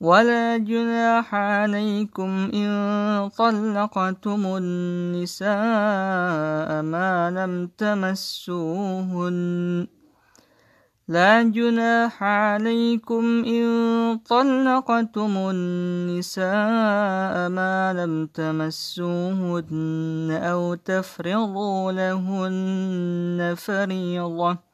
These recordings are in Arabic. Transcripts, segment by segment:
ولا جناح عليكم إن طلقتم النساء ما لم تمسوهن. لا جناح عليكم إن طلقتم النساء ما لم تمسوهن أو تفرضوا لهن فريضة.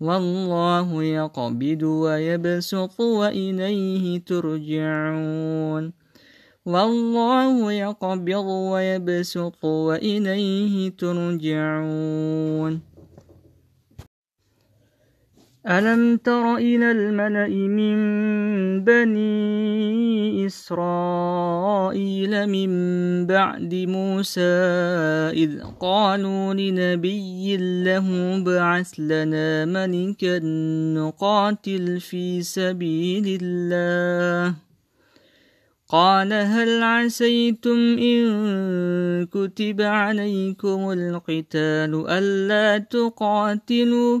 والله يقبض ويبسط وإليه ترجعون. والله يقبض ويبسط وإليه ترجعون. ألم تر إلى الملأ من بني إسرائيل؟ من بعد موسى إذ قالوا لنبي له بعث لنا ملكا نقاتل في سبيل الله. قال هل عسيتم إن كتب عليكم القتال ألا تقاتلوا؟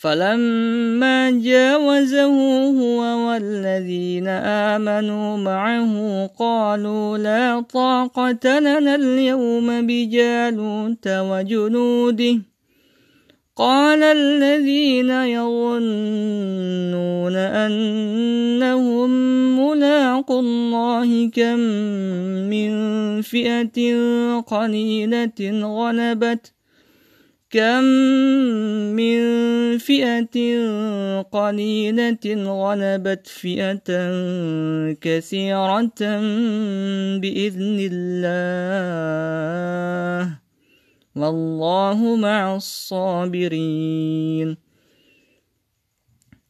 فلما جاوزه هو والذين آمنوا معه قالوا لا طاقة لنا اليوم بجالوت وجنوده. قال الذين يظنون أنهم ملاقوا الله كم من فئة قليلة غلبت كم من فئة قليلة غلبت فئة كثيرة بإذن الله. والله مع الصابرين.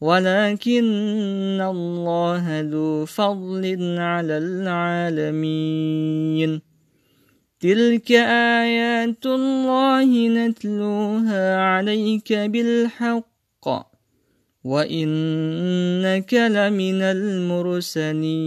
ولكن الله ذو فضل على العالمين. تلك آيات الله نتلوها عليك بالحق وإنك لمن المرسلين.